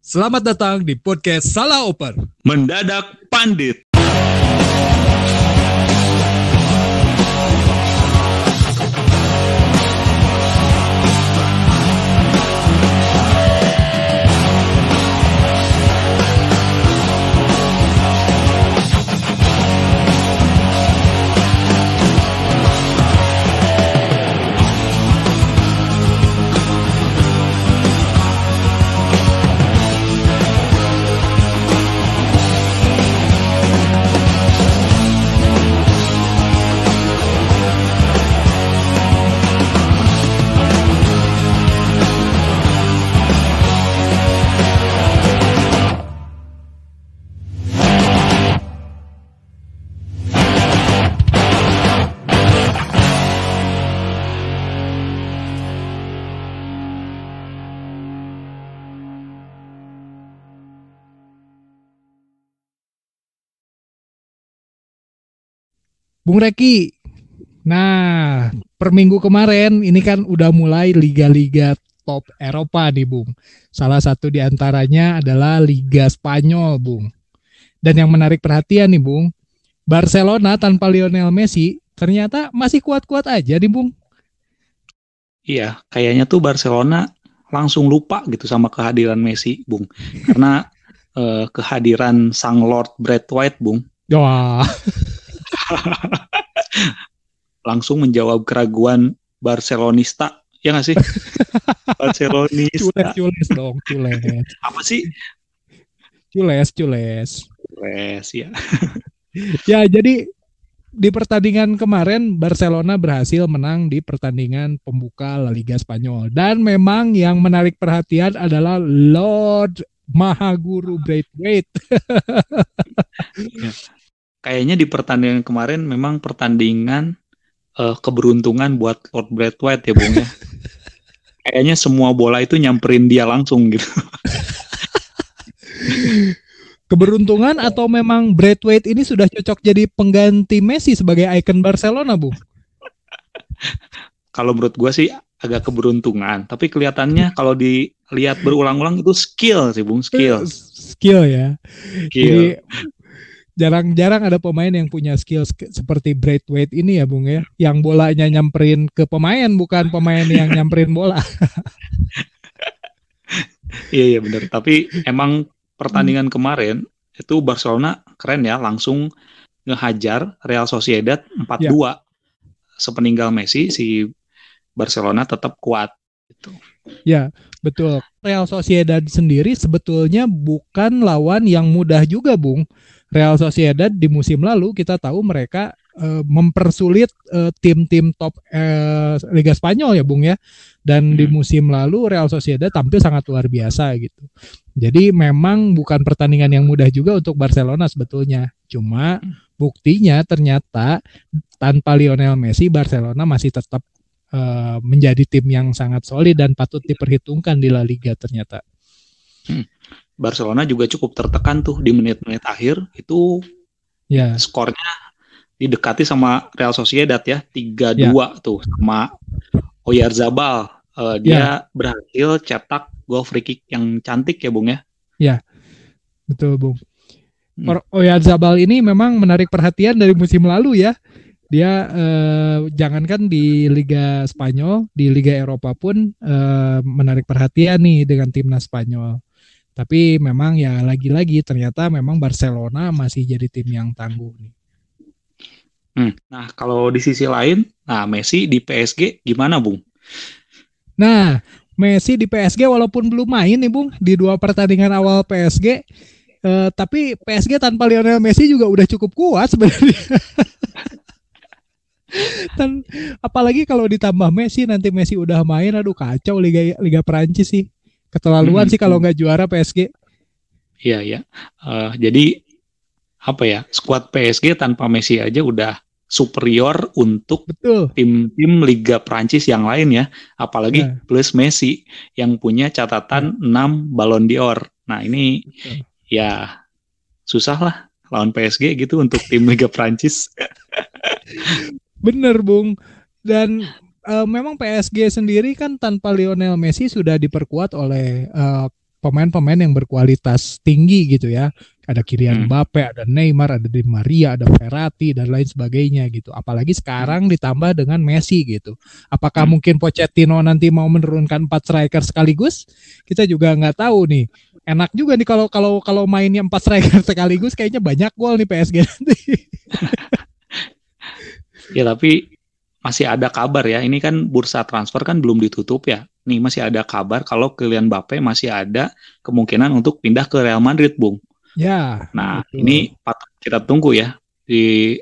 Selamat datang di podcast Salah Oper. Mendadak Pandit. Bung Reki. Nah, per minggu kemarin ini kan udah mulai liga-liga top Eropa nih, Bung. Salah satu di antaranya adalah Liga Spanyol, Bung. Dan yang menarik perhatian nih, Bung, Barcelona tanpa Lionel Messi ternyata masih kuat-kuat aja nih, Bung. Iya, kayaknya tuh Barcelona langsung lupa gitu sama kehadiran Messi, Bung. Karena eh, kehadiran sang Lord Brad White, Bung, Wah, langsung menjawab keraguan Barcelonista. Ya nggak sih? Barcelonista. cules-cules dong, cules. Apa sih? Cules, cules. Wes, ya. Ya, jadi di pertandingan kemarin Barcelona berhasil menang di pertandingan pembuka La Liga Spanyol dan memang yang menarik perhatian adalah Lord Mahaguru Braithwaite. Kayaknya di pertandingan kemarin memang pertandingan eh, keberuntungan buat Lord Brad White ya, Bung ya. Kayaknya semua bola itu nyamperin dia langsung gitu. Keberuntungan atau memang Braithwaite ini sudah cocok jadi pengganti Messi sebagai ikon Barcelona, Bu? kalau menurut gue sih agak keberuntungan tapi kelihatannya kalau dilihat berulang-ulang itu skill sih bung skill Skill ya. Jadi skill jarang-jarang ada pemain yang punya skill sk- seperti Braithwaite ini ya, Bung ya. Yang bolanya nyamperin ke pemain bukan pemain yang nyamperin bola. iya iya benar tapi emang pertandingan kemarin itu Barcelona keren ya langsung ngehajar Real Sociedad 4-2 sepeninggal Messi si Barcelona tetap kuat gitu. Ya, betul. Real Sociedad sendiri sebetulnya bukan lawan yang mudah juga, Bung. Real Sociedad di musim lalu kita tahu mereka eh, mempersulit eh, tim-tim top eh, Liga Spanyol ya, Bung ya. Dan di Hmm. musim lalu Real Sociedad tampil sangat luar biasa gitu. Jadi memang bukan pertandingan yang mudah juga untuk Barcelona sebetulnya. Cuma buktinya ternyata tanpa Lionel Messi Barcelona masih tetap eh, menjadi tim yang sangat solid dan patut diperhitungkan di La Liga ternyata. Barcelona juga cukup tertekan tuh di menit-menit akhir itu Ya, skornya didekati sama Real Sociedad ya 3-2 tuh sama Oyarzabal Eh, dia berhasil cetak gol free kick yang cantik ya Bung ya betul Bung. Hmm. Oyarzabal ini memang menarik perhatian dari musim lalu ya. Dia eh, jangankan di Liga Spanyol, di Liga Eropa pun eh, menarik perhatian nih dengan timnas Spanyol. Tapi memang ya lagi-lagi ternyata memang Barcelona masih jadi tim yang tangguh nih. Hmm. Nah, kalau di sisi lain, nah Messi di PSG gimana, Bung? Nah, Messi di PSG walaupun belum main nih Bung di dua pertandingan awal PSG, eh, tapi PSG tanpa Lionel Messi juga udah cukup kuat sebenarnya. Dan apalagi kalau ditambah Messi nanti Messi udah main, aduh kacau Liga Liga Perancis sih. Keterlaluan Hmm. sih kalau nggak juara PSG. Iya, ya. Eh, jadi apa ya? Skuad PSG tanpa Messi aja udah superior untuk Betul. tim-tim Liga Prancis yang lain ya, apalagi Ya. plus Messi yang punya catatan 6 Ballon d'Or. Nah, ini Betul. ya susah lah lawan PSG gitu untuk tim Liga Prancis. Bener Bung. Dan eh, memang PSG sendiri kan tanpa Lionel Messi sudah diperkuat oleh eh, pemain-pemain yang berkualitas tinggi gitu ya. Ada Kylian Hmm. Mbappe, ada Neymar, ada Di Maria, ada Verratti dan lain sebagainya gitu. Apalagi sekarang ditambah dengan Messi gitu. Apakah Hmm. mungkin Pochettino nanti mau menurunkan empat striker sekaligus? Kita juga nggak tahu nih. Enak juga nih kalau kalau kalau mainnya empat striker sekaligus kayaknya banyak gol nih PSG nanti. Ya tapi masih ada kabar ya. Ini kan bursa transfer kan belum ditutup ya. Nih masih ada kabar kalau Kylian Mbappe masih ada kemungkinan untuk pindah ke Real Madrid, Bung. ya, Nah, Betul. ini patut kita tunggu ya di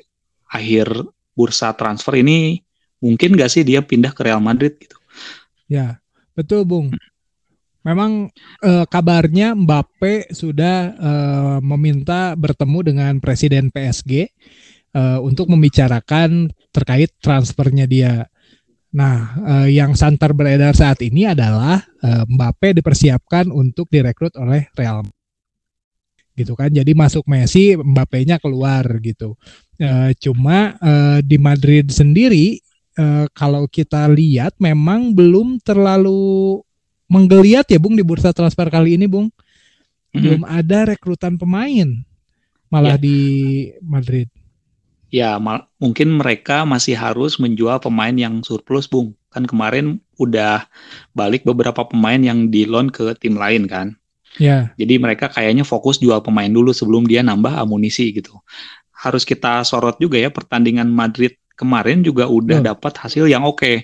akhir bursa transfer ini mungkin nggak sih dia pindah ke Real Madrid gitu. Ya, betul Bung. Memang eh, kabarnya Mbappe sudah eh, meminta bertemu dengan Presiden PSG eh, untuk membicarakan terkait transfernya dia. Nah, eh, yang santer beredar saat ini adalah eh, Mbappe dipersiapkan untuk direkrut oleh Real gitu kan. Jadi masuk Messi, Mbappe-nya keluar gitu. Eh, cuma eh, di Madrid sendiri eh, kalau kita lihat memang belum terlalu menggeliat ya Bung di bursa transfer kali ini Bung. Belum ada rekrutan pemain malah Ya. di Madrid. Ya, mal- mungkin mereka masih harus menjual pemain yang surplus, Bung. Kan kemarin udah balik beberapa pemain yang di loan ke tim lain kan. Ya, Jadi mereka kayaknya fokus jual pemain dulu sebelum dia nambah amunisi gitu. Harus kita sorot juga ya pertandingan Madrid kemarin juga udah dapat hasil yang oke.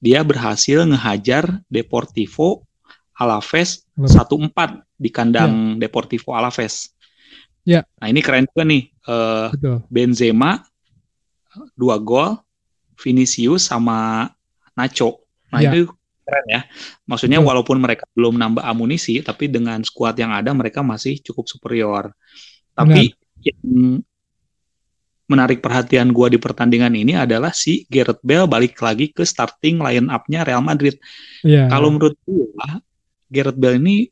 Dia berhasil ngehajar Deportivo Alaves Lebih. 1-4 di kandang Deportivo Alaves. Ya. Nah, ini keren juga nih. Eh, betul. Benzema dua gol, Vinicius sama Nacho. Nah Ya. itu keren ya. Maksudnya Betul. walaupun mereka belum nambah amunisi, tapi dengan skuad yang ada mereka masih cukup superior. Tapi yang menarik perhatian gua di pertandingan ini adalah si Gareth Bale balik lagi ke starting line up-nya Real Madrid. Ya. Kalau menurut gua, Gareth Bale ini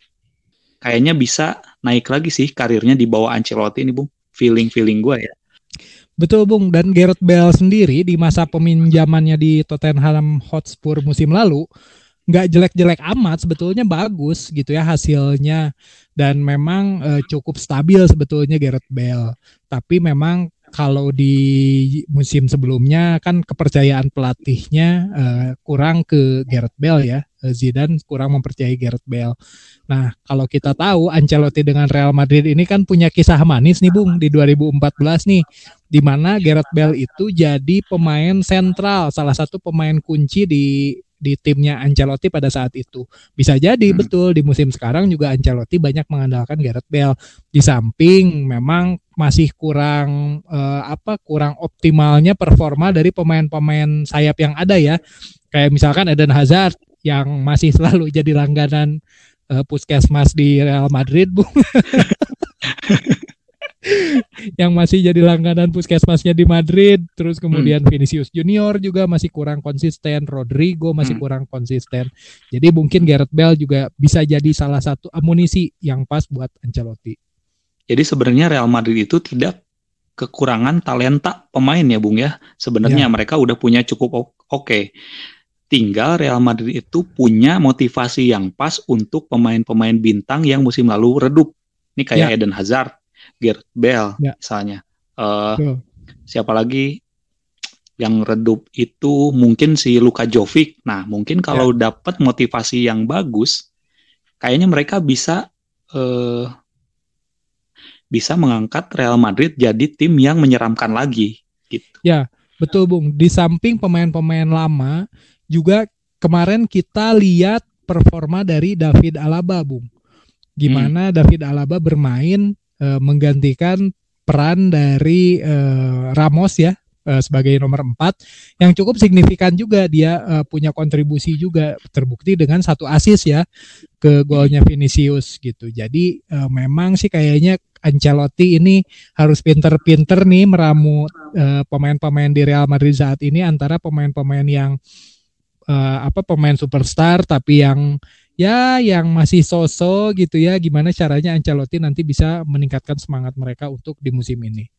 kayaknya bisa naik lagi sih karirnya di bawah Ancelotti ini, Bung. Feeling-feeling gua ya. Betul Bung dan Gareth Bale sendiri di masa peminjamannya di Tottenham Hotspur musim lalu nggak jelek-jelek amat sebetulnya bagus gitu ya hasilnya dan memang eh, cukup stabil sebetulnya Gareth Bale tapi memang kalau di musim sebelumnya kan kepercayaan pelatihnya eh, kurang ke Gareth Bale ya Eh, Zidane kurang mempercayai Gareth Bale. Nah kalau kita tahu Ancelotti dengan Real Madrid ini kan punya kisah manis nih Bung di 2014 nih di mana Gareth Bale itu jadi pemain sentral, salah satu pemain kunci di di timnya Ancelotti pada saat itu. Bisa jadi Hmm. betul di musim sekarang juga Ancelotti banyak mengandalkan Gareth Bale. Di samping memang masih kurang eh, apa kurang optimalnya performa dari pemain-pemain sayap yang ada ya. Kayak misalkan Eden Hazard yang masih selalu jadi langganan eh, puskesmas di Real Madrid, Bu yang masih jadi langganan puskesmasnya di Madrid, terus kemudian Vinicius Junior juga masih kurang konsisten, Rodrigo masih Hmm. kurang konsisten. Jadi mungkin Gareth Bale juga bisa jadi salah satu amunisi yang pas buat Ancelotti. Jadi sebenarnya Real Madrid itu tidak kekurangan talenta pemain ya Bung ya. Sebenarnya Ya. mereka udah punya cukup oke. Tinggal Real Madrid itu punya motivasi yang pas untuk pemain-pemain bintang yang musim lalu redup. Ini kayak Ya. Eden Hazard, Gareth Bale Ya. misalnya. Betul. siapa lagi yang redup itu mungkin si Luka Jovic. Nah, mungkin kalau Ya. dapat motivasi yang bagus, kayaknya mereka bisa eh, bisa mengangkat Real Madrid jadi tim yang menyeramkan lagi gitu. Betul Bung, di samping pemain-pemain lama juga kemarin kita lihat performa dari David Alaba Bung. Gimana David Alaba bermain eh, menggantikan peran dari eh, Ramos ya eh, sebagai nomor 4 yang cukup signifikan juga dia eh, punya kontribusi juga terbukti dengan satu assist ya ke golnya Vinicius gitu. Jadi eh, memang sih kayaknya Ancelotti ini harus pinter-pinter nih meramu pemain-pemain di Real Madrid saat ini antara pemain-pemain yang eh, apa pemain superstar tapi yang ya yang masih soso gitu ya gimana caranya Ancelotti nanti bisa meningkatkan semangat mereka untuk di musim ini.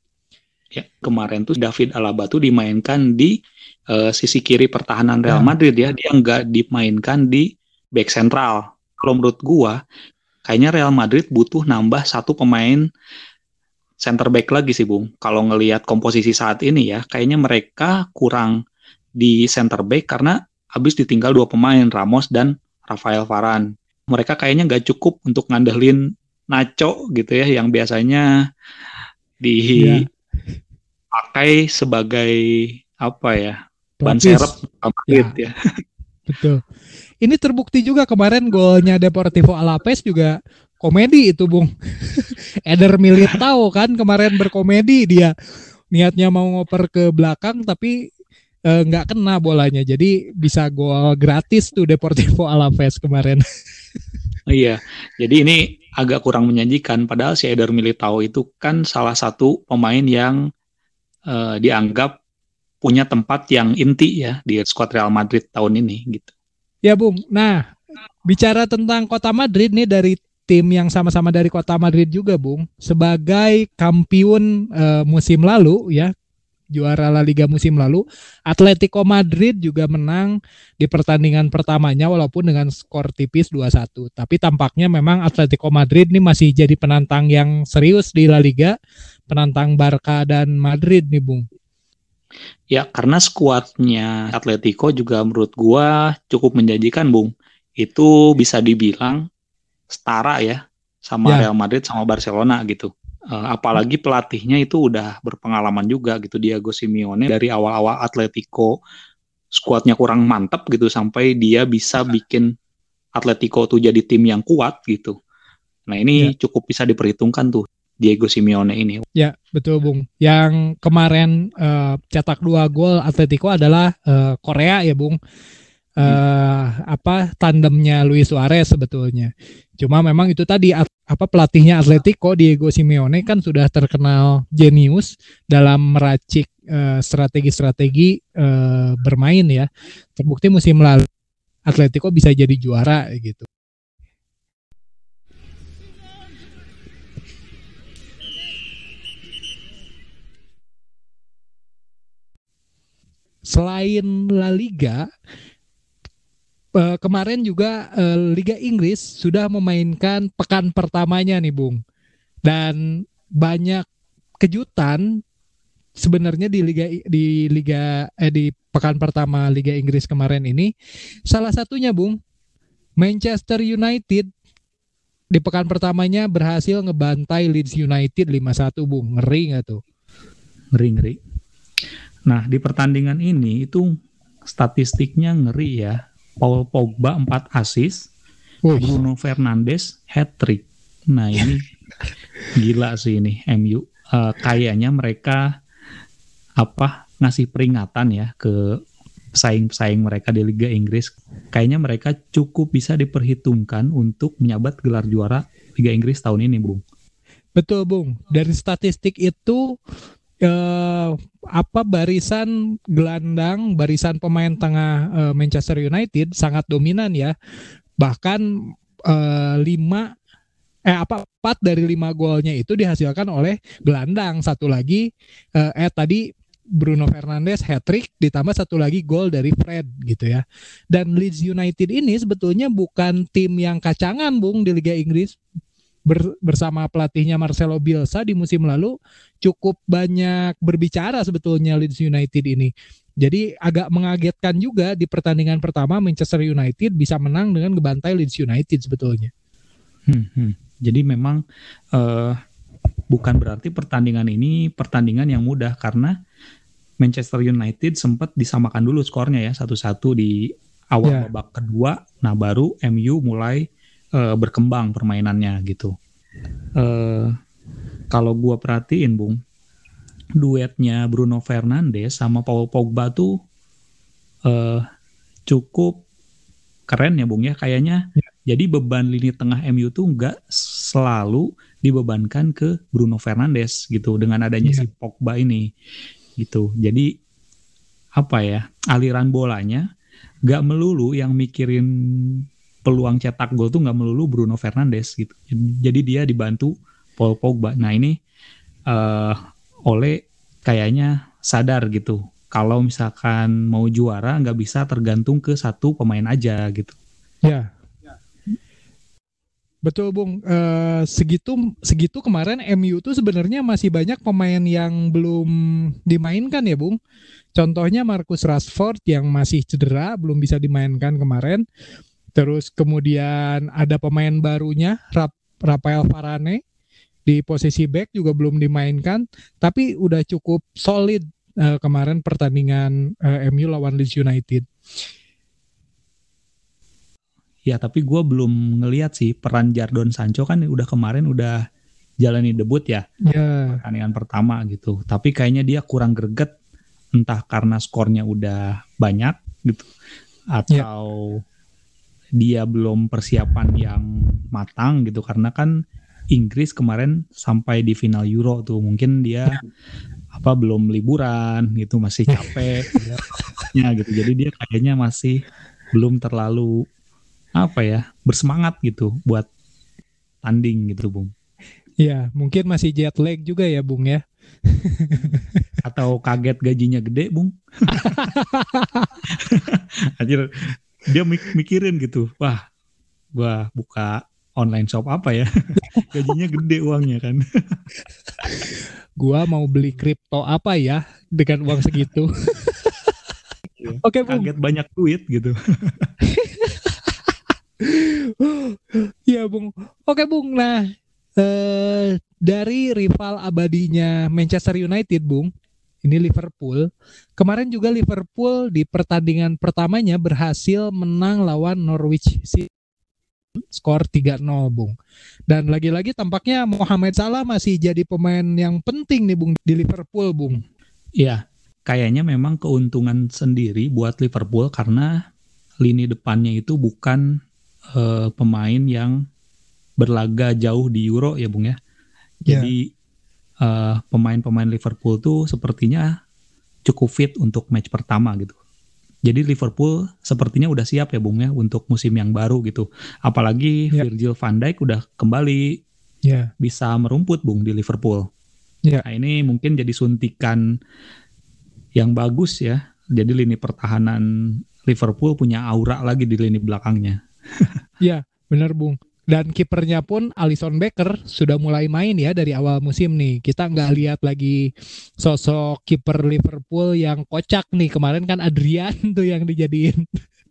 Ya, kemarin tuh David Alaba tuh dimainkan di eh, sisi kiri pertahanan Real Ya. Madrid ya, dia nggak dimainkan di back sentral. Kalau menurut gua, kayaknya Real Madrid butuh nambah satu pemain center back lagi sih Bung. Kalau ngelihat komposisi saat ini ya, kayaknya mereka kurang di center back karena habis ditinggal dua pemain Ramos dan Rafael Varane. Mereka kayaknya nggak cukup untuk ngandelin Nacho gitu ya, yang biasanya dipakai yeah. sebagai apa ya ban serep ya. ya. Betul. Ini terbukti juga kemarin golnya Deportivo Alaves juga komedi itu Bung. Eder Militao kan kemarin berkomedi dia niatnya mau ngoper ke belakang tapi nggak uh, kena bolanya. Jadi bisa gol gratis tuh Deportivo Alaves kemarin. iya, jadi ini agak kurang menjanjikan. Padahal si Eder Militao itu kan salah satu pemain yang uh, dianggap punya tempat yang inti ya di skuad Real Madrid tahun ini gitu. Ya Bung, nah bicara tentang kota Madrid nih dari tim yang sama-sama dari kota Madrid juga Bung, sebagai kampiun uh, musim lalu ya juara La Liga musim lalu, Atletico Madrid juga menang di pertandingan pertamanya walaupun dengan skor tipis 2-1. Tapi tampaknya memang Atletico Madrid ini masih jadi penantang yang serius di La Liga, penantang Barca dan Madrid nih, Bung. Ya, karena skuadnya Atletico juga menurut gua cukup menjanjikan, Bung. Itu bisa dibilang setara ya sama ya. Real Madrid sama Barcelona gitu. Uh, apalagi pelatihnya itu udah berpengalaman juga gitu Diego Simeone dari awal-awal Atletico skuadnya kurang mantap gitu sampai dia bisa iya. bikin Atletico tuh jadi tim yang kuat gitu. Nah, ini ya. cukup bisa diperhitungkan tuh Diego Simeone ini. Ya, betul Bung. Yang kemarin uh, cetak dua gol Atletico adalah uh, Korea ya Bung. Uh, hmm. apa tandemnya Luis Suarez sebetulnya. Cuma memang itu tadi apa pelatihnya Atletico Diego Simeone kan sudah terkenal jenius dalam meracik strategi-strategi uh, bermain ya. Terbukti musim lalu Atletico bisa jadi juara gitu. selain La Liga uh, kemarin juga uh, Liga Inggris sudah memainkan pekan pertamanya nih Bung. Dan banyak kejutan sebenarnya di liga di liga eh di pekan pertama Liga Inggris kemarin ini. Salah satunya Bung Manchester United. Di pekan pertamanya berhasil ngebantai Leeds United 5-1 Bung. Ngeri nggak tuh? Ngeri ngeri. Nah, di pertandingan ini itu statistiknya ngeri ya. Paul Pogba 4 assist, Bruno Fernandes hat trick. Nah, ini gila sih ini MU. Uh, eh, kayaknya mereka apa ngasih peringatan ya ke pesaing-pesaing mereka di Liga Inggris. Kayaknya mereka cukup bisa diperhitungkan untuk menyabat gelar juara Liga Inggris tahun ini, Bung. Betul, Bung. Dari statistik itu eh, apa barisan gelandang, barisan pemain tengah eh, Manchester United sangat dominan ya. Bahkan eh, lima eh apa empat dari lima golnya itu dihasilkan oleh gelandang. Satu lagi eh, eh tadi Bruno Fernandes hat trick ditambah satu lagi gol dari Fred gitu ya. Dan Leeds United ini sebetulnya bukan tim yang kacangan Bung di Liga Inggris ber, bersama pelatihnya Marcelo Bielsa di musim lalu cukup banyak berbicara sebetulnya Leeds United ini. Jadi agak mengagetkan juga di pertandingan pertama Manchester United bisa menang dengan ngebantai Leeds United sebetulnya. Hmm, hmm. Jadi memang uh, bukan berarti pertandingan ini pertandingan yang mudah karena Manchester United sempat disamakan dulu skornya ya satu-satu di awal yeah. babak kedua. Nah baru MU mulai uh, berkembang permainannya gitu. Uh, kalau gua perhatiin, Bung, duetnya Bruno Fernandes sama Paul Pogba tuh uh, cukup keren ya, Bung ya. Kayaknya ya. jadi beban lini tengah MU tuh nggak selalu dibebankan ke Bruno Fernandes gitu dengan adanya ya. si Pogba ini gitu. Jadi apa ya aliran bolanya nggak melulu yang mikirin peluang cetak gol tuh nggak melulu Bruno Fernandes gitu. Jadi dia dibantu Paul Pogba. Nah ini uh, oleh kayaknya sadar gitu. Kalau misalkan mau juara nggak bisa tergantung ke satu pemain aja gitu. Ya. Betul Bung, uh, segitu segitu kemarin MU tuh sebenarnya masih banyak pemain yang belum dimainkan ya Bung. Contohnya Marcus Rashford yang masih cedera belum bisa dimainkan kemarin. Terus kemudian ada pemain barunya Rap Rafael Varane di posisi back juga belum dimainkan, tapi udah cukup solid uh, kemarin pertandingan uh, MU lawan Leeds United. Ya tapi gue belum ngeliat sih peran Jardon Sancho kan udah kemarin udah jalani debut ya yeah. pertandingan pertama gitu. Tapi kayaknya dia kurang greget entah karena skornya udah banyak gitu atau yeah. Dia belum persiapan yang matang gitu. Karena kan Inggris kemarin sampai di final Euro tuh. Mungkin dia apa belum liburan gitu masih capek ya gitu. Jadi dia kayaknya masih belum terlalu apa ya bersemangat gitu buat tanding gitu bung. Ya mungkin masih jet lag juga ya bung ya. Atau kaget gajinya gede bung. Anjir, dia mik mikirin gitu wah gua buka online shop apa ya gajinya gede uangnya kan gua mau beli kripto apa ya dengan uang segitu Oke, okay, Kaget banyak duit gitu. Iya Bung. Oke Bung. Nah eh, dari rival abadinya Manchester United Bung, ini Liverpool. Kemarin juga Liverpool di pertandingan pertamanya berhasil menang lawan Norwich City skor 3-0 Bung. Dan lagi-lagi tampaknya Mohamed Salah masih jadi pemain yang penting nih Bung di Liverpool Bung. Iya, kayaknya memang keuntungan sendiri buat Liverpool karena lini depannya itu bukan uh, pemain yang berlaga jauh di Euro ya Bung ya. ya. Jadi uh, pemain-pemain Liverpool tuh sepertinya cukup fit untuk match pertama gitu. Jadi Liverpool sepertinya udah siap ya Bung ya untuk musim yang baru gitu. Apalagi yeah. Virgil van Dijk udah kembali yeah. bisa merumput Bung di Liverpool. Yeah. Nah ini mungkin jadi suntikan yang bagus ya. Jadi lini pertahanan Liverpool punya aura lagi di lini belakangnya. Iya, benar Bung. Dan kipernya pun Alison Becker sudah mulai main ya dari awal musim nih. Kita nggak lihat lagi sosok kiper Liverpool yang kocak nih. Kemarin kan Adrian tuh yang dijadiin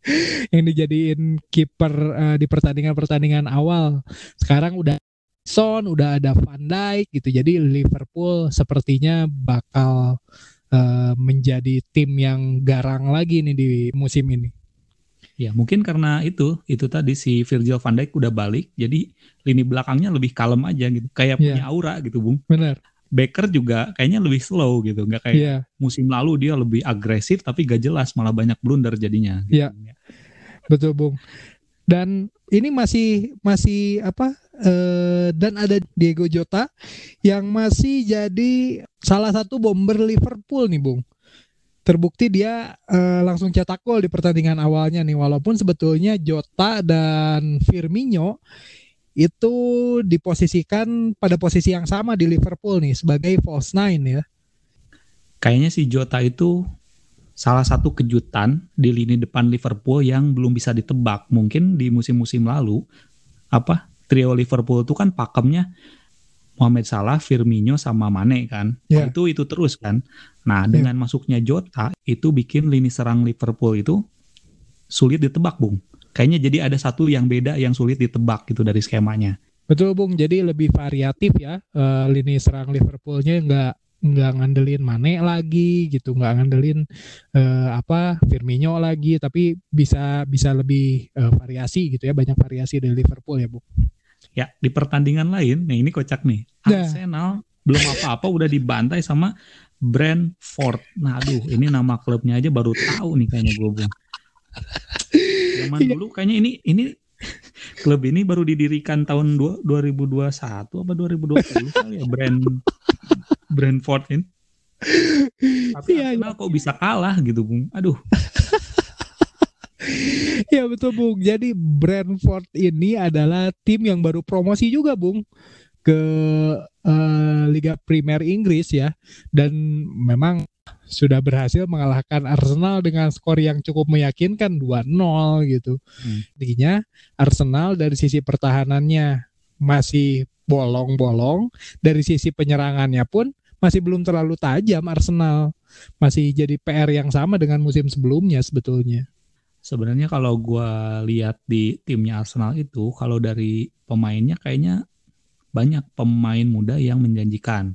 yang dijadiin kiper uh, di pertandingan-pertandingan awal. Sekarang udah Son, udah ada Van Dijk gitu. Jadi Liverpool sepertinya bakal uh, menjadi tim yang garang lagi nih di musim ini. Ya mungkin karena itu itu tadi si Virgil van Dijk udah balik, jadi lini belakangnya lebih kalem aja gitu, kayak yeah. punya aura gitu, bung. Benar. Baker juga kayaknya lebih slow gitu, nggak kayak yeah. musim lalu dia lebih agresif tapi gak jelas malah banyak blunder jadinya. Iya, gitu. betul bung. Dan ini masih masih apa? Uh, dan ada Diego Jota yang masih jadi salah satu bomber Liverpool nih, bung terbukti dia uh, langsung cetak gol di pertandingan awalnya nih walaupun sebetulnya Jota dan Firmino itu diposisikan pada posisi yang sama di Liverpool nih sebagai false nine ya. Kayaknya si Jota itu salah satu kejutan di lini depan Liverpool yang belum bisa ditebak. Mungkin di musim-musim lalu apa trio Liverpool itu kan pakemnya Mohamed Salah, Firmino sama Mane kan. Yeah. Itu itu terus kan. Nah, yeah. dengan masuknya Jota itu bikin lini serang Liverpool itu sulit ditebak, Bung. Kayaknya jadi ada satu yang beda yang sulit ditebak gitu dari skemanya. Betul, Bung. Jadi lebih variatif ya uh, lini serang Liverpoolnya nggak nggak ngandelin Mane lagi gitu, nggak ngandelin uh, apa Firmino lagi, tapi bisa bisa lebih uh, variasi gitu ya, banyak variasi dari Liverpool ya, Bung. Ya, di pertandingan lain, nih ini kocak nih. Nah. Arsenal belum apa-apa udah dibantai sama Brentford. Nah, aduh, ini nama klubnya aja baru tahu nih kayaknya gue, Bung. Zaman iya. dulu kayaknya ini ini klub ini baru didirikan tahun 2021 apa 2020 kali ya Brand Brentford ini. Tapi Arsenal iya. kok bisa kalah gitu, Bung. Aduh. ya betul Bung. Jadi Brentford ini adalah tim yang baru promosi juga Bung ke uh, Liga Premier Inggris ya dan memang sudah berhasil mengalahkan Arsenal dengan skor yang cukup meyakinkan 2-0 gitu. Hmm. Artinya Arsenal dari sisi pertahanannya masih bolong-bolong, dari sisi penyerangannya pun masih belum terlalu tajam Arsenal. Masih jadi PR yang sama dengan musim sebelumnya sebetulnya. Sebenarnya kalau gue lihat di timnya Arsenal itu, kalau dari pemainnya kayaknya banyak pemain muda yang menjanjikan.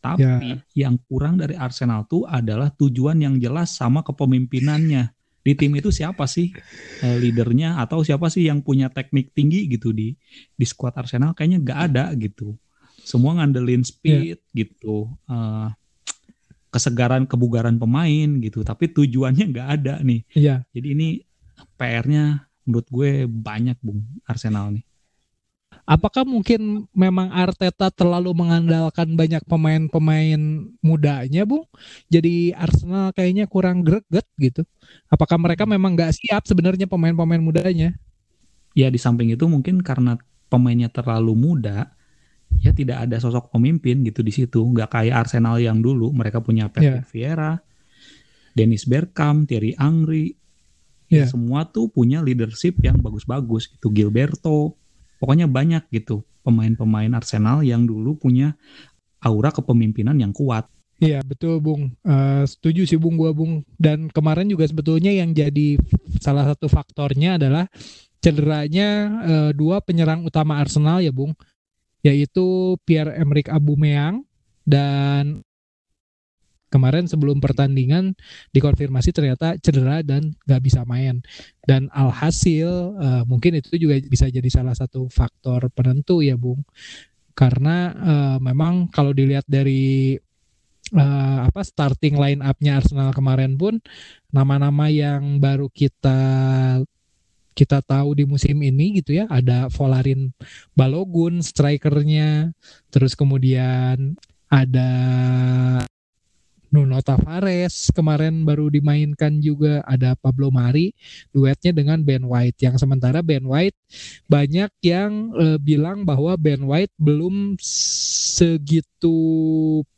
Tapi ya. yang kurang dari Arsenal tuh adalah tujuan yang jelas sama kepemimpinannya. Di tim itu siapa sih uh, leadernya atau siapa sih yang punya teknik tinggi gitu di di skuad Arsenal kayaknya gak ada gitu. Semua ngandelin speed ya. gitu. Uh, kesegaran kebugaran pemain gitu tapi tujuannya nggak ada nih iya. jadi ini PR-nya menurut gue banyak bung Arsenal nih Apakah mungkin memang Arteta terlalu mengandalkan banyak pemain-pemain mudanya, Bung? Jadi Arsenal kayaknya kurang greget gitu. Apakah mereka memang nggak siap sebenarnya pemain-pemain mudanya? Ya di samping itu mungkin karena pemainnya terlalu muda, ya tidak ada sosok pemimpin gitu di situ. Nggak kayak Arsenal yang dulu, mereka punya Patrick yeah. Vieira, Dennis Bergkamp, Thierry Angri, yeah. ya semua tuh punya leadership yang bagus-bagus gitu. Gilberto, pokoknya banyak gitu pemain-pemain Arsenal yang dulu punya aura kepemimpinan yang kuat. Iya betul Bung, uh, setuju sih Bung gua Bung. Dan kemarin juga sebetulnya yang jadi salah satu faktornya adalah cederanya uh, dua penyerang utama Arsenal ya Bung, yaitu Pierre Emerick Aubameyang dan kemarin sebelum pertandingan dikonfirmasi ternyata cedera dan nggak bisa main. Dan alhasil uh, mungkin itu juga bisa jadi salah satu faktor penentu ya Bung. Karena uh, memang kalau dilihat dari uh, apa starting line up-nya Arsenal kemarin pun nama-nama yang baru kita kita tahu di musim ini gitu ya ada Volarin Balogun strikernya terus kemudian ada Nuno Tavares kemarin baru dimainkan juga ada Pablo Mari duetnya dengan Ben White yang sementara Ben White banyak yang e, bilang bahwa Ben White belum segitu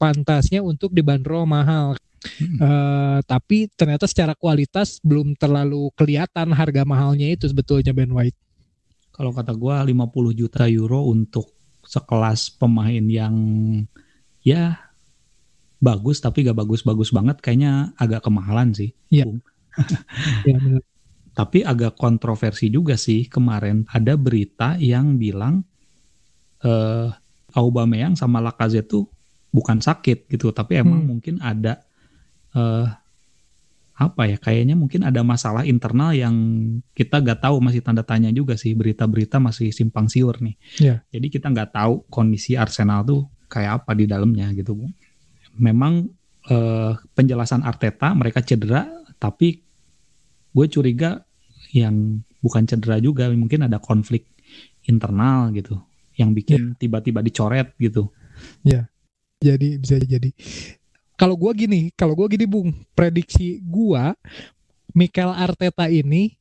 pantasnya untuk dibanderol mahal Hmm. Uh, tapi ternyata secara kualitas belum terlalu kelihatan harga mahalnya itu sebetulnya Ben White. Kalau kata gue 50 juta euro untuk sekelas pemain yang ya bagus tapi gak bagus-bagus banget kayaknya agak kemahalan sih. Iya. ya, Tapi agak kontroversi juga sih kemarin ada berita yang bilang eh Aubameyang sama Lacazette tuh bukan sakit gitu, tapi emang hmm. mungkin ada eh apa ya kayaknya mungkin ada masalah internal yang kita gak tahu masih tanda tanya juga sih berita-berita masih simpang siur nih. Yeah. Jadi kita nggak tahu kondisi Arsenal tuh kayak apa di dalamnya gitu bu memang uh, penjelasan Arteta mereka cedera tapi gue curiga yang bukan cedera juga mungkin ada konflik internal gitu yang bikin ya. tiba-tiba yeah. dicoret gitu ya jadi bisa jadi kalau gue gini kalau gue gini bung prediksi gue Mikel Arteta ini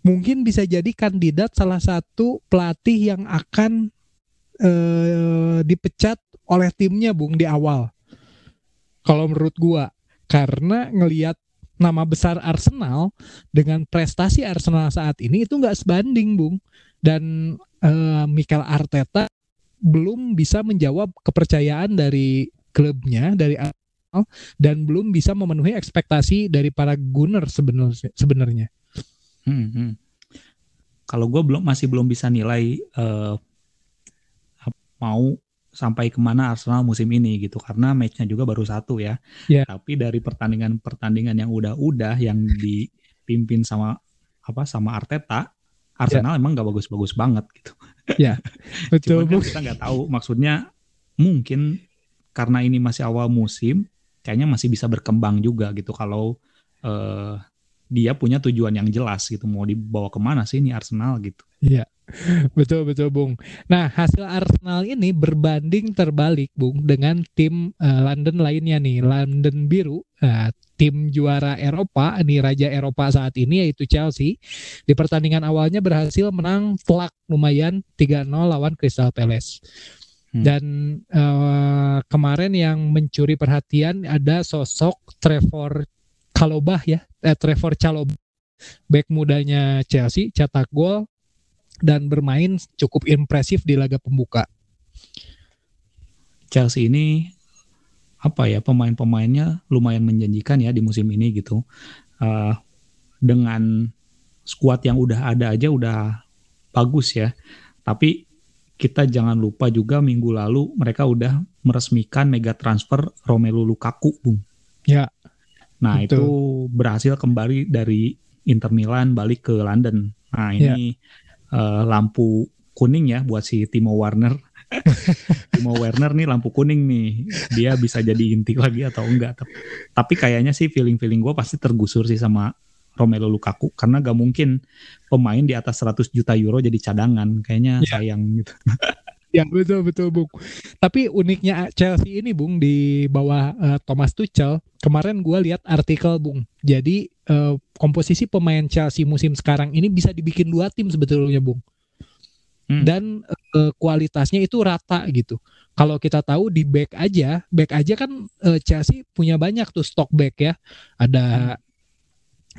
mungkin bisa jadi kandidat salah satu pelatih yang akan uh, dipecat oleh timnya bung di awal kalau menurut gua karena ngelihat nama besar Arsenal dengan prestasi Arsenal saat ini itu nggak sebanding, Bung. Dan uh, Mikel Arteta belum bisa menjawab kepercayaan dari klubnya dari Arsenal dan belum bisa memenuhi ekspektasi dari para gunner sebenarnya sebenarnya. Hmm, hmm. Kalau gue belum masih belum bisa nilai uh, mau sampai ke mana Arsenal musim ini gitu karena matchnya juga baru satu ya. Yeah. Tapi dari pertandingan-pertandingan yang udah-udah yang dipimpin sama apa sama Arteta, Arsenal yeah. emang gak bagus-bagus banget gitu. Ya, yeah. betul. Cuman kan kita nggak tahu maksudnya mungkin karena ini masih awal musim, kayaknya masih bisa berkembang juga gitu kalau uh, dia punya tujuan yang jelas gitu mau dibawa ke mana sih ini Arsenal gitu. Iya. betul betul Bung. Nah hasil Arsenal ini berbanding terbalik Bung dengan tim uh, London lainnya nih London biru uh, tim juara Eropa nih raja Eropa saat ini yaitu Chelsea di pertandingan awalnya berhasil menang telak lumayan 3-0 lawan Crystal Palace. Hmm. Dan uh, kemarin yang mencuri perhatian ada sosok Trevor Kalobah ya, eh, Trevor Chalobah, back mudanya Chelsea, cetak gol dan bermain cukup impresif di laga pembuka. Chelsea ini apa ya pemain-pemainnya lumayan menjanjikan ya di musim ini gitu. Uh, dengan skuad yang udah ada aja udah bagus ya. Tapi kita jangan lupa juga minggu lalu mereka udah meresmikan mega transfer Romelu Lukaku, Bung. Ya. Nah, betul. itu berhasil kembali dari Inter Milan balik ke London. Nah, ini ya. Uh, lampu kuning ya buat si Timo Werner. Timo Werner nih lampu kuning nih. Dia bisa jadi inti lagi atau enggak. Tapi kayaknya sih feeling-feeling gue pasti tergusur sih sama Romelu Lukaku karena gak mungkin pemain di atas 100 juta euro jadi cadangan kayaknya ya. sayang gitu. Ya betul betul Bung. Tapi uniknya Chelsea ini Bung di bawah uh, Thomas Tuchel kemarin gue lihat artikel Bung. Jadi uh, komposisi pemain Chelsea musim sekarang ini bisa dibikin dua tim sebetulnya Bung. Hmm. Dan uh, kualitasnya itu rata gitu. Kalau kita tahu di back aja, back aja kan uh, Chelsea punya banyak tuh stok back ya. Ada hmm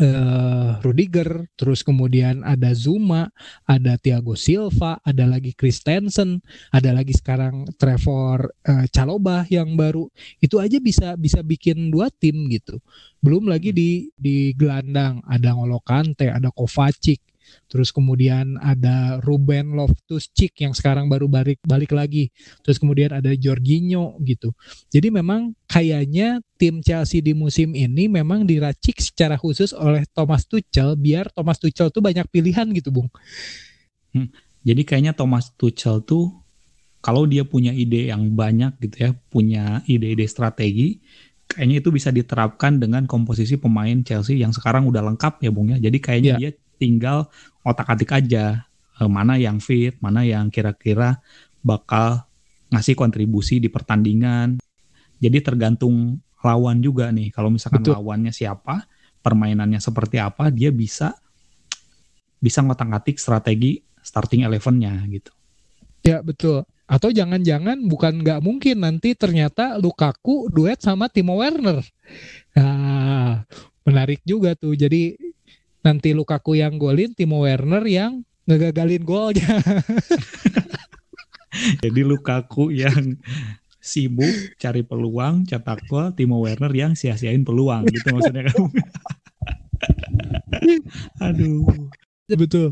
uh, Rudiger, terus kemudian ada Zuma, ada Thiago Silva, ada lagi Christensen, ada lagi sekarang Trevor uh, Chalobah yang baru. Itu aja bisa bisa bikin dua tim gitu. Belum lagi di di gelandang ada Ngolo Kante, ada Kovacic, Terus kemudian ada Ruben Loftus-Cheek yang sekarang baru balik balik lagi. Terus kemudian ada Jorginho gitu. Jadi memang kayaknya tim Chelsea di musim ini memang diracik secara khusus oleh Thomas Tuchel biar Thomas Tuchel tuh banyak pilihan gitu, Bung. Hmm, jadi kayaknya Thomas Tuchel tuh kalau dia punya ide yang banyak gitu ya, punya ide-ide strategi, kayaknya itu bisa diterapkan dengan komposisi pemain Chelsea yang sekarang udah lengkap ya Bung ya. Jadi kayaknya yeah. dia tinggal otak-atik aja eh, mana yang fit, mana yang kira-kira bakal ngasih kontribusi di pertandingan. Jadi tergantung lawan juga nih. Kalau misalkan Betul. lawannya siapa, permainannya seperti apa, dia bisa bisa ngotak-atik strategi starting elevennya gitu. Ya betul. Atau jangan-jangan bukan nggak mungkin nanti ternyata Lukaku duet sama Timo Werner. Nah, menarik juga tuh. Jadi nanti Lukaku yang golin, Timo Werner yang ngegagalin golnya. Jadi Lukaku yang sibuk cari peluang, cetak gol, Timo Werner yang sia-siain peluang gitu maksudnya kamu. Aduh. Betul.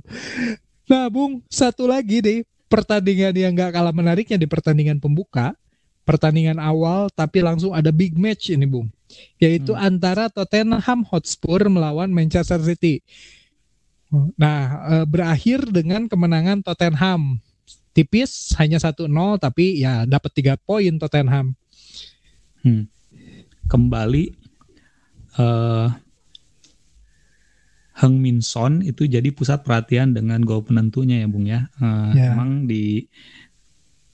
Nah, Bung, satu lagi deh pertandingan yang gak kalah menariknya di pertandingan pembuka, pertandingan awal tapi langsung ada big match ini, Bung yaitu hmm. antara Tottenham Hotspur melawan Manchester City. Nah, e, berakhir dengan kemenangan Tottenham. Tipis hanya 1-0 tapi ya dapat tiga poin Tottenham. Hmm. Kembali uh, Heng Min Son itu jadi pusat perhatian dengan gol penentunya ya Bung ya. Uh, yeah. Emang di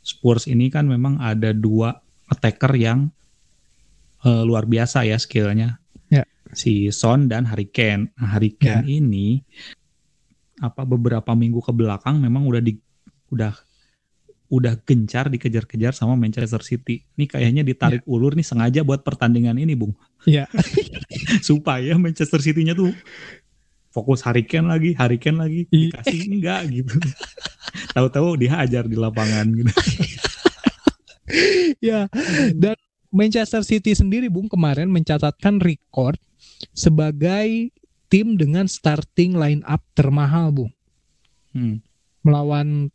Spurs ini kan memang ada dua attacker yang uh, luar biasa ya skillnya. Yeah. Si Son dan Harry Kane. Nah, Harry Kane yeah. ini apa beberapa minggu ke belakang memang udah di udah udah gencar dikejar-kejar sama Manchester City. Ini kayaknya ditarik yeah. ulur nih sengaja buat pertandingan ini, Bung. Iya. Yeah. Supaya Manchester City-nya tuh fokus Harry Kane lagi, Harry Kane lagi, iya. dikasih enggak gitu. Tahu-tahu dihajar di lapangan gitu. ya, dan Manchester City sendiri Bung kemarin mencatatkan rekor sebagai tim dengan starting line up termahal Bung. Hmm. Melawan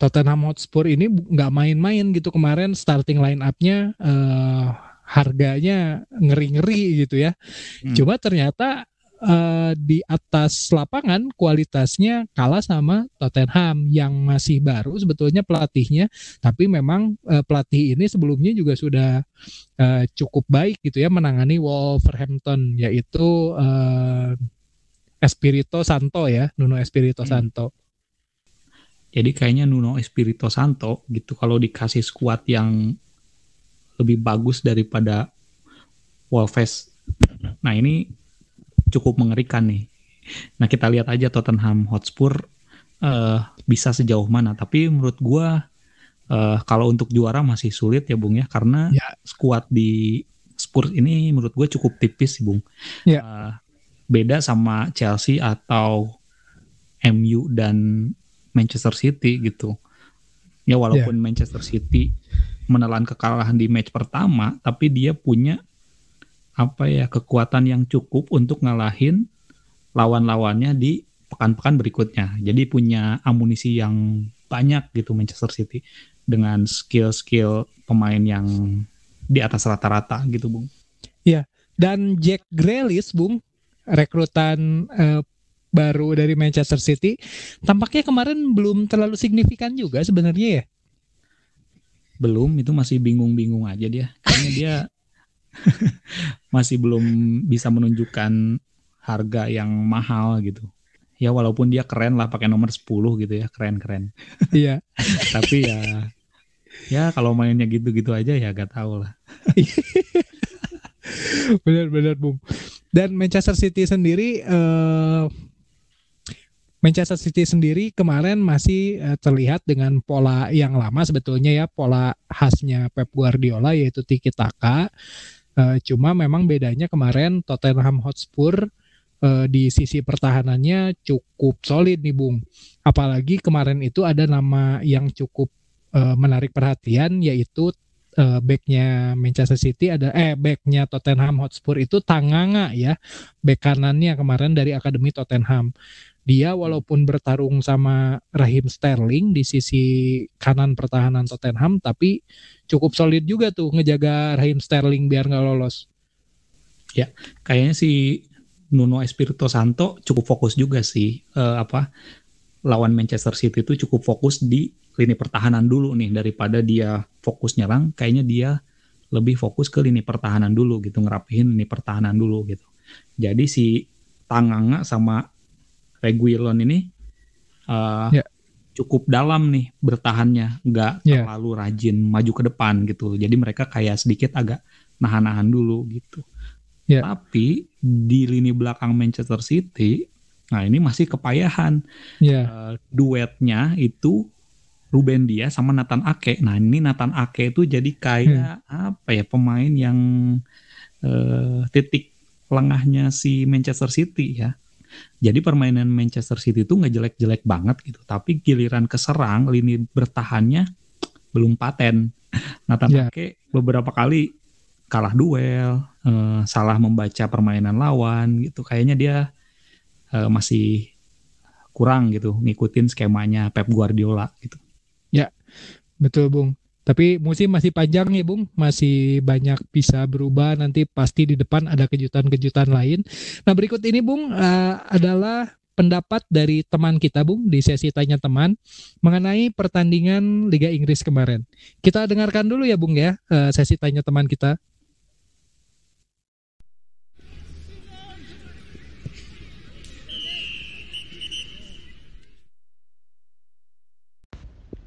Tottenham Hotspur ini nggak main-main gitu kemarin starting line up-nya uh, harganya ngeri-ngeri gitu ya. Hmm. Cuma ternyata uh, di atas lapangan kualitasnya kalah sama Tottenham yang masih baru sebetulnya pelatihnya tapi memang uh, pelatih ini sebelumnya juga sudah uh, cukup baik gitu ya menangani Wolverhampton yaitu uh, Espirito Santo ya Nuno Espirito hmm. Santo. Jadi kayaknya Nuno Espirito Santo gitu kalau dikasih skuad yang lebih bagus daripada Wolves. Nah ini cukup mengerikan nih. Nah kita lihat aja Tottenham Hotspur uh, bisa sejauh mana. Tapi menurut gue uh, kalau untuk juara masih sulit ya Bung ya karena ya. skuad di Spurs ini menurut gue cukup tipis sih Bung. Ya. Uh, beda sama Chelsea atau MU dan Manchester City gitu. Ya walaupun yeah. Manchester City menelan kekalahan di match pertama, tapi dia punya apa ya kekuatan yang cukup untuk ngalahin lawan-lawannya di pekan-pekan berikutnya. Jadi punya amunisi yang banyak gitu Manchester City dengan skill-skill pemain yang di atas rata-rata gitu, Bung. Iya. Dan Jack Grealish, Bung, rekrutan uh, baru dari Manchester City tampaknya kemarin belum terlalu signifikan juga sebenarnya ya belum itu masih bingung-bingung aja dia kayaknya dia masih belum bisa menunjukkan harga yang mahal gitu. Ya walaupun dia keren lah pakai nomor 10 gitu ya keren-keren iya. Tapi ya ya kalau mainnya gitu-gitu aja ya gak tahu lah. Benar-benar bung. Dan Manchester City sendiri uh, Manchester City sendiri kemarin masih uh, terlihat dengan pola yang lama sebetulnya ya pola khasnya Pep Guardiola yaitu tiki taka. Uh, cuma memang bedanya kemarin Tottenham Hotspur uh, di sisi pertahanannya cukup solid nih Bung. Apalagi kemarin itu ada nama yang cukup uh, menarik perhatian yaitu uh, backnya Manchester City ada eh backnya Tottenham Hotspur itu Tanganga ya back kanannya kemarin dari akademi Tottenham dia walaupun bertarung sama Rahim Sterling di sisi kanan pertahanan Tottenham tapi cukup solid juga tuh ngejaga Rahim Sterling biar nggak lolos. Ya, kayaknya si Nuno Espirito Santo cukup fokus juga sih uh, apa lawan Manchester City itu cukup fokus di lini pertahanan dulu nih daripada dia fokus nyerang kayaknya dia lebih fokus ke lini pertahanan dulu gitu ngerapihin lini pertahanan dulu gitu. Jadi si Tanganga sama Reguilon ini uh, yeah. cukup dalam nih bertahannya, nggak yeah. terlalu rajin maju ke depan gitu. Jadi mereka kayak sedikit agak nahan-nahan dulu gitu. Yeah. Tapi di lini belakang Manchester City, nah ini masih kepayahan. Yeah. Uh, duetnya itu Ruben dia sama Nathan Ake. Nah ini Nathan Ake itu jadi kayak hmm. apa ya pemain yang uh, titik lengahnya si Manchester City ya. Jadi permainan Manchester City itu nggak jelek-jelek banget gitu, tapi giliran keserang lini bertahannya belum paten. Nathan yeah. Ake beberapa kali kalah duel, uh, salah membaca permainan lawan gitu. Kayaknya dia uh, masih kurang gitu ngikutin skemanya Pep Guardiola gitu. Ya, betul Bung. Tapi musim masih panjang ya Bung, masih banyak bisa berubah nanti pasti di depan ada kejutan-kejutan lain. Nah berikut ini Bung uh, adalah pendapat dari teman kita Bung di sesi tanya teman mengenai pertandingan Liga Inggris kemarin. Kita dengarkan dulu ya Bung ya uh, sesi tanya teman kita.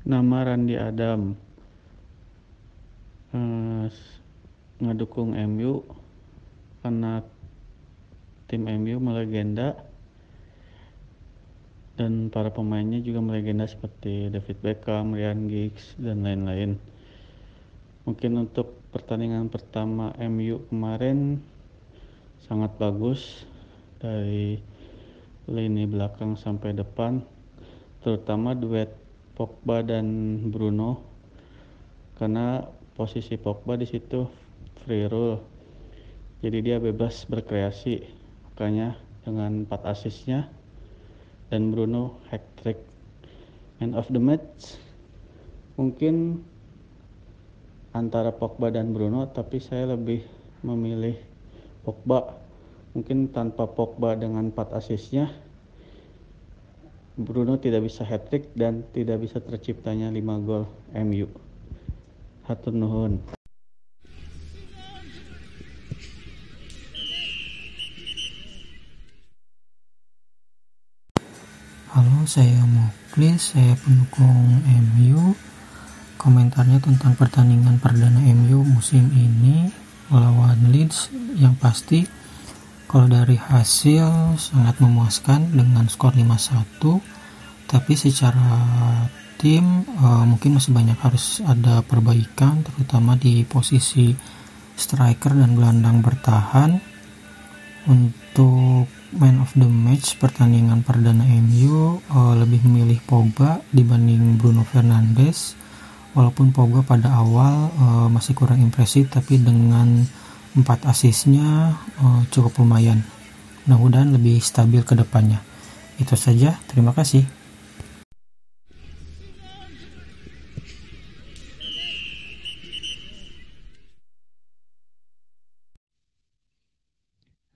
Nama Randi Adam ngedukung MU karena tim MU melegenda dan para pemainnya juga melegenda seperti David Beckham, Ryan Giggs dan lain-lain. Mungkin untuk pertandingan pertama MU kemarin sangat bagus dari lini belakang sampai depan terutama duet Pogba dan Bruno karena posisi Pogba di situ free roll. Jadi dia bebas berkreasi makanya dengan 4 asisnya dan Bruno hat trick man of the match mungkin antara Pogba dan Bruno tapi saya lebih memilih Pogba. Mungkin tanpa Pogba dengan 4 asisnya Bruno tidak bisa hat trick dan tidak bisa terciptanya 5 gol MU Hatur nuhun. Halo, saya Muklis, saya pendukung MU. Komentarnya tentang pertandingan perdana MU musim ini melawan Leeds yang pasti kalau dari hasil sangat memuaskan dengan skor 5-1 tapi secara tim uh, mungkin masih banyak harus ada perbaikan terutama di posisi striker dan gelandang bertahan. Untuk man of the match pertandingan perdana MU uh, lebih memilih Pogba dibanding Bruno Fernandes. Walaupun Pogba pada awal uh, masih kurang impresif tapi dengan empat asisnya uh, cukup lumayan. Mudah-mudahan lebih stabil ke depannya. Itu saja. Terima kasih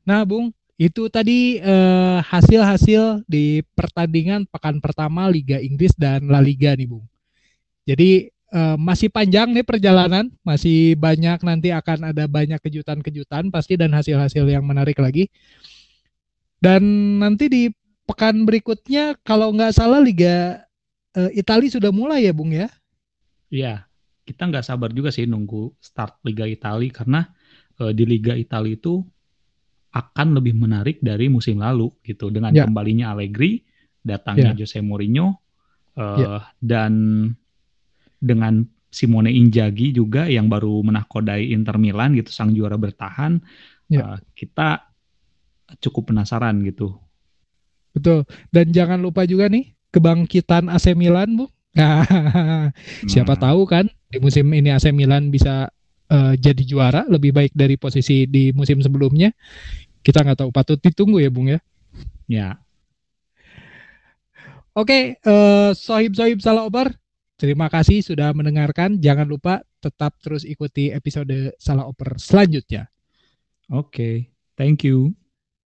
Nah, Bung, itu tadi eh, hasil-hasil di pertandingan pekan pertama Liga Inggris dan La Liga nih, Bung. Jadi eh, masih panjang nih perjalanan, masih banyak nanti akan ada banyak kejutan-kejutan pasti dan hasil-hasil yang menarik lagi. Dan nanti di pekan berikutnya kalau nggak salah Liga uh, Italia sudah mulai ya, Bung ya? Iya, kita nggak sabar juga sih nunggu start Liga Italia karena uh, di Liga Italia itu akan lebih menarik dari musim lalu gitu dengan ya. kembalinya Allegri, datangnya ya. Jose Mourinho uh, ya. dan dengan Simone Inzaghi juga yang baru menahkodai Inter Milan gitu sang juara bertahan ya. uh, kita cukup penasaran gitu. Betul. Dan jangan lupa juga nih kebangkitan AC Milan, Bu. Nah, siapa tahu kan di musim ini AC Milan bisa uh, jadi juara lebih baik dari posisi di musim sebelumnya kita nggak tahu patut ditunggu ya Bung ya. Ya. Oke, uh, sohib-sohib salah oper, terima kasih sudah mendengarkan. Jangan lupa tetap terus ikuti episode salah oper selanjutnya. Oke, okay. thank you.